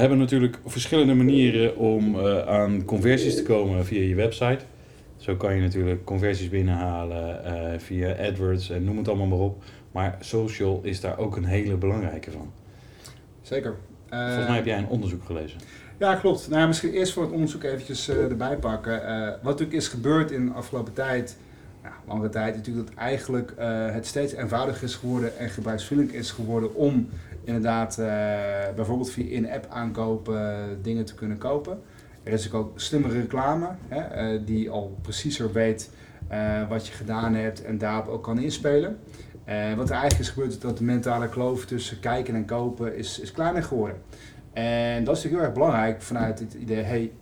hebben natuurlijk verschillende manieren om uh, aan conversies te komen via je website. Zo kan je natuurlijk conversies binnenhalen uh, via AdWords en noem het allemaal maar op. Maar social is daar ook een hele belangrijke van. Zeker. Uh, Volgens mij heb jij een onderzoek gelezen. Ja, klopt. Nou, misschien eerst voor het onderzoek eventjes erbij pakken. wat natuurlijk is gebeurd in de afgelopen tijd, nou, langere tijd, natuurlijk dat eigenlijk het steeds eenvoudiger is geworden en gebruiksvriendelijk is geworden om inderdaad uh, bijvoorbeeld via in-app aankopen dingen te kunnen kopen. Er is ook slimmere reclame hè, uh, die al preciezer weet uh, wat je gedaan hebt en daarop ook kan inspelen. wat er eigenlijk is gebeurd is dat de mentale kloof tussen kijken en kopen is, is kleiner geworden. En dat is natuurlijk heel erg belangrijk vanuit het idee, hey,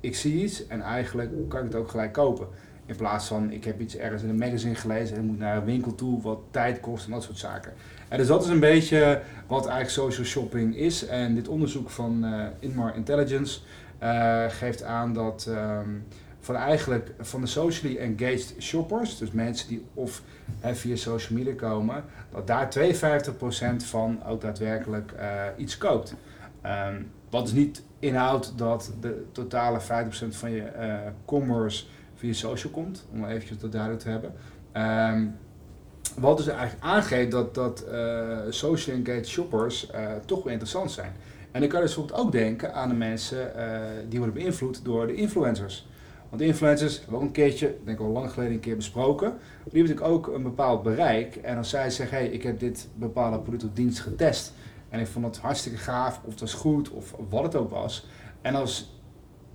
ik zie iets en eigenlijk kan ik het ook gelijk kopen. In plaats van, ik heb iets ergens in een magazine gelezen en moet naar een winkel toe wat tijd kost en dat soort zaken. En dus dat is een beetje wat eigenlijk social shopping is. En dit onderzoek van uh, Inmar Intelligence uh, geeft aan dat um, van eigenlijk van de socially engaged shoppers, dus mensen die of via social media komen, dat daar 52% van ook daadwerkelijk iets koopt. Um, wat dus niet inhoudt dat de totale 50% van je commerce via social komt, om eventjes dat duidelijk te hebben. Um, wat dus eigenlijk aangeeft dat, dat uh, social engaged shoppers uh, toch wel interessant zijn. En dan kan je dus bijvoorbeeld ook denken aan de mensen uh, die worden beïnvloed door de influencers. Want de influencers hebben ook een keertje, denk ik al lang geleden een keer besproken. Die hebben natuurlijk ook een bepaald bereik. En als zij zeggen, hey, ik heb dit bepaalde product of dienst getest. En ik vond het hartstikke gaaf, of het was goed, of wat het ook was. En als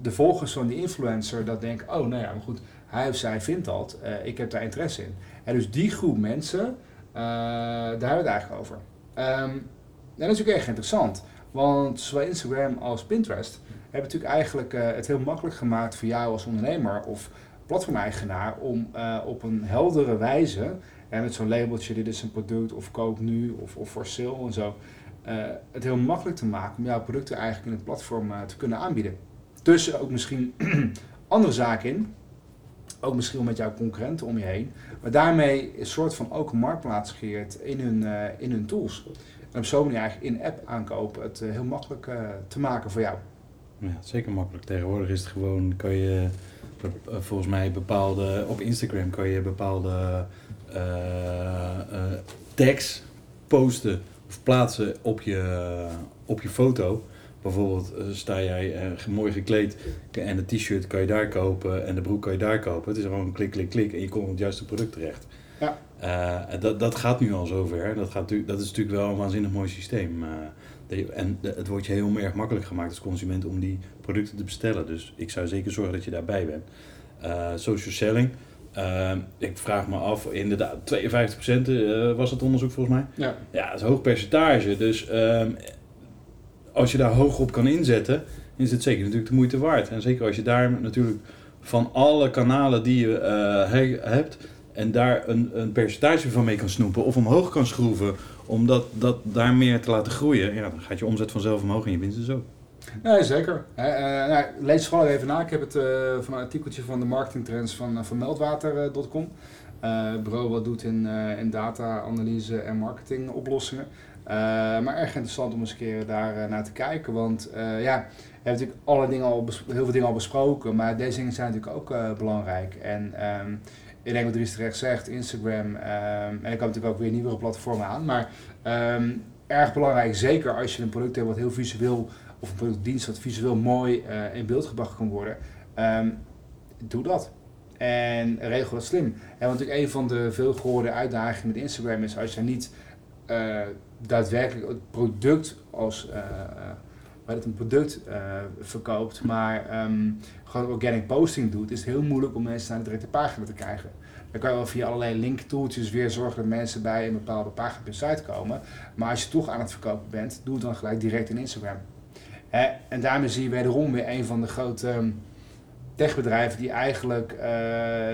de volgers van die influencer dat denken, oh nou ja, maar goed, hij of zij vindt dat, uh, ik heb daar interesse in. En dus die groep mensen, uh, daar hebben we het eigenlijk over. Um, en dat is natuurlijk erg interessant, want zowel Instagram als Pinterest hebben natuurlijk eigenlijk uh, het heel makkelijk gemaakt voor jou als ondernemer of platformeigenaar om op een heldere wijze, en met zo'n labeltje, dit is een product of koop nu of, of for sale en zo, het heel makkelijk te maken om jouw producten eigenlijk in het platform te kunnen aanbieden. Tussen ook misschien andere zaken in, ook misschien wel met jouw concurrenten om je heen. Maar daarmee een soort van ook een marktplaats creëert in hun, uh, in hun tools. En op zo'n manier eigenlijk in-app aankopen het uh, heel makkelijk uh, te maken voor jou. Ja, zeker makkelijk. Tegenwoordig is het gewoon, kan je volgens mij bepaalde, op Instagram kan je bepaalde tags posten of plaatsen op je, op je foto. Bijvoorbeeld uh, sta jij uh, mooi gekleed en de t-shirt kan je daar kopen en de broek kan je daar kopen. Het is gewoon klik, klik, klik en je komt op het juiste product terecht. Ja. Uh, dat, dat gaat nu al zover. Dat, gaat, dat is natuurlijk wel een waanzinnig mooi systeem. en de, het wordt je heel erg makkelijk gemaakt als consument om die producten te bestellen. Dus ik zou zeker zorgen dat je daarbij bent. social selling. ik vraag me af, inderdaad, 52% was het onderzoek volgens mij. Ja, ja dat is een hoog percentage. Dus ehm, als je daar hoog op kan inzetten, is het zeker natuurlijk de moeite waard. En zeker als je daar natuurlijk van alle kanalen die je uh, hebt en daar een, een percentage van mee kan snoepen of omhoog kan schroeven om dat, dat daar meer te laten groeien, ja, dan gaat je omzet vanzelf omhoog en je winst dus ook. Nee, zeker. Uh, nou, lees gewoon even na. Ik heb het van een artikeltje van de marketingtrends van, van meldwater.com. bureau wat doet in, in data-analyse en marketingoplossingen. Eh, maar erg interessant om eens een keer daar eh, naar te kijken. Want eh, ja, we hebben natuurlijk alle dingen al heel veel dingen al besproken. Maar deze dingen zijn natuurlijk ook eh, belangrijk. En ehm, ik denk wat Dries terecht zegt, Instagram. ehm, en er komen natuurlijk ook weer nieuwere platformen aan. Maar ehm, erg belangrijk, zeker als je een product hebt wat heel visueel... of een productdienst wat visueel mooi eh, in beeld gebracht kan worden. doe dat. En regel dat slim. En want een van de veel gehoorde uitdagingen met Instagram is als je niet eh, daadwerkelijk het product als waar het een product verkoopt, maar ehm, gewoon organic posting doet, is het heel moeilijk om mensen naar de directe pagina te krijgen. Dan kan je wel via allerlei linktooltjes weer zorgen dat mensen bij een bepaalde pagina op je site komen. Maar als je toch aan het verkopen bent, doe het dan gelijk direct in Instagram. En daarmee zie je wederom weer een van de grote ehm, techbedrijven die eigenlijk eh,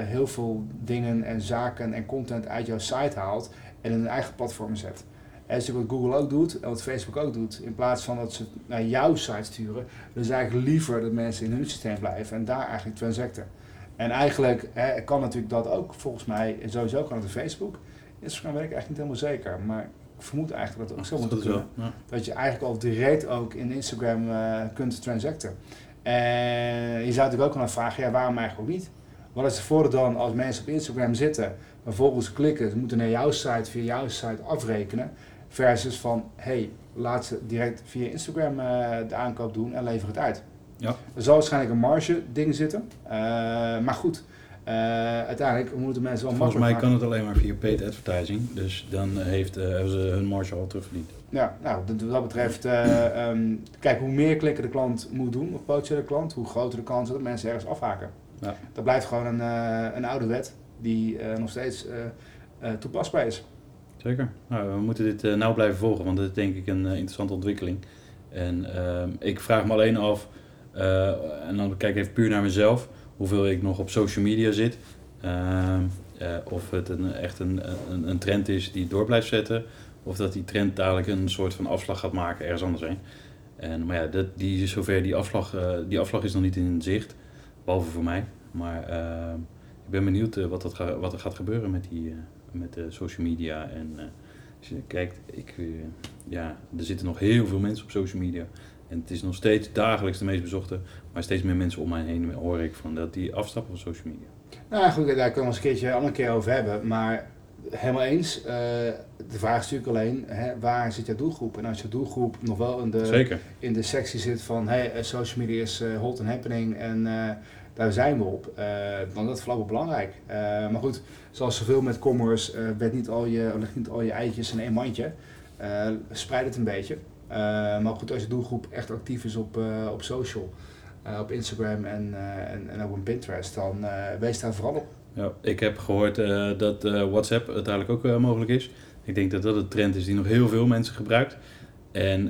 heel veel dingen en zaken en content uit jouw site haalt en in een eigen platform zet. En dat is wat Google ook doet en wat Facebook ook doet. In plaats van dat ze het naar jouw site sturen, dus eigenlijk liever dat mensen in hun systeem blijven en daar eigenlijk transacten. En eigenlijk hè, kan natuurlijk dat ook, volgens mij, sowieso kan het op Facebook. Instagram weet ik eigenlijk niet helemaal zeker, maar ik vermoed eigenlijk dat het ook zo moet kunnen. Ja. Dat je eigenlijk al direct ook in Instagram eh, kunt transacten. En je zou natuurlijk ook kunnen vragen, ja, waarom eigenlijk ook niet? Wat is het voordeel dan als mensen op Instagram zitten, vervolgens klikken, ze moeten naar jouw site, via jouw site afrekenen, versus van, hey, laat ze direct via Instagram eh, de aankoop doen en lever het uit. Ja. Er zal waarschijnlijk een marge ding zitten, eh, maar goed, eh, uiteindelijk moeten mensen wel Volgens makkelijk mij maken. kan het alleen maar via paid advertising. Dus dan heeft, eh, hebben ze hun marge al terugverdiend. Ja, nou, wat dat betreft, eh, ehm, kijk, hoe meer klikken de klant moet doen, of potentiële klant, hoe groter de kans dat mensen ergens afhaken. Ja. Dat blijft gewoon een, eh, een oude wet die eh, nog steeds toepasbaar is. Zeker. Nou, we moeten dit nauw blijven volgen, want dit is denk ik een interessante ontwikkeling. En ehm, ik vraag me alleen af, en dan kijk ik even puur naar mezelf, hoeveel ik nog op social media zit. Ehm, eh, of het een, echt een, een, een trend is die door blijft zetten, of dat die trend dadelijk een soort van afslag gaat maken ergens anders heen. En, maar ja, dat, die, zover die afslag, eh, die afslag is nog niet in zicht, behalve voor mij. Maar ehm, ik ben benieuwd eh, wat, dat wat er gaat gebeuren met, die, eh, met de social media. En eh, als je kijkt, ik, eh, ja, er zitten nog heel veel mensen op social media. En het is nog steeds dagelijks de meest bezochte, maar steeds meer mensen om mij heen hoor ik van dat die afstappen van social media. Nou goed, daar kunnen we eens een keertje een keer over hebben, maar helemaal eens. eh, de vraag is natuurlijk alleen, hè, waar zit jouw doelgroep? En als je doelgroep nog wel in de, Zeker. in de sectie zit van hey, eh, social media is eh, hot and happening en daar zijn we op, dan is dat vooral belangrijk. Eh, maar goed, zoals zoveel met commerce, werd niet al je, leg niet al je eitjes in één mandje. Spreid het een beetje. Maar goed, als je doelgroep echt actief is op, op social, op Instagram en, en, en ook op Pinterest, dan wees daar vooral op. Ja, ik heb gehoord eh, dat eh, WhatsApp uiteindelijk ook eh, mogelijk is. Ik denk dat dat een trend is die nog heel veel mensen gebruikt. En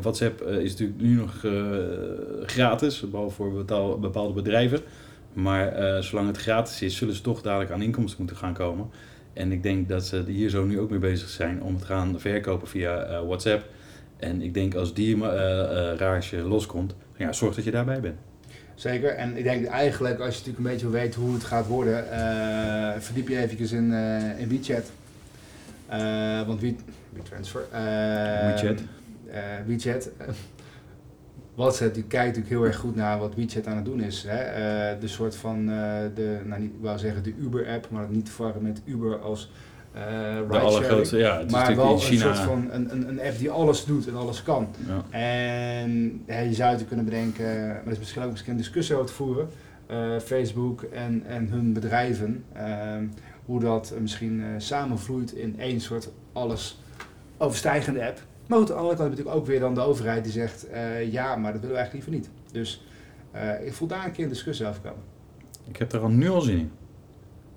WhatsApp is natuurlijk nu nog gratis, behalve voor bepaalde bedrijven. Maar zolang het gratis is, zullen ze toch dadelijk aan inkomsten moeten gaan komen. En ik denk dat ze hier zo nu ook mee bezig zijn om het gaan verkopen via WhatsApp. En ik denk als die rage loskomt, ja, zorg dat je daarbij bent. Zeker, en ik denk eigenlijk als je natuurlijk een beetje weten hoe het gaat worden, eh, verdiep je eventjes in, eh, in WeChat. Eh, want We, WeTransfer. WeChat. WeChat. WhatsApp die kijkt natuurlijk heel erg goed naar wat WeChat aan het doen is. Hè? De soort van, de, nou niet, ik wou zeggen de Uber-app, maar niet te verwarren met Uber als De ridesharing. allergrootste, ja, het is Maar wel in een soort van een, een, een app die alles doet en alles kan. Ja. En ja, je zou het kunnen bedenken, maar er is misschien ook misschien een discussie over te voeren. eh, Facebook en, en hun bedrijven, ehm, hoe dat misschien eh, samenvloeit in één soort alles overstijgende app. Maar goed, aan de andere kant heb je natuurlijk ook weer dan de overheid die zegt, eh, ja, maar dat willen we eigenlijk liever niet. Dus eh, ik voel daar een keer een discussie over komen. Ik heb er al nu al zin in.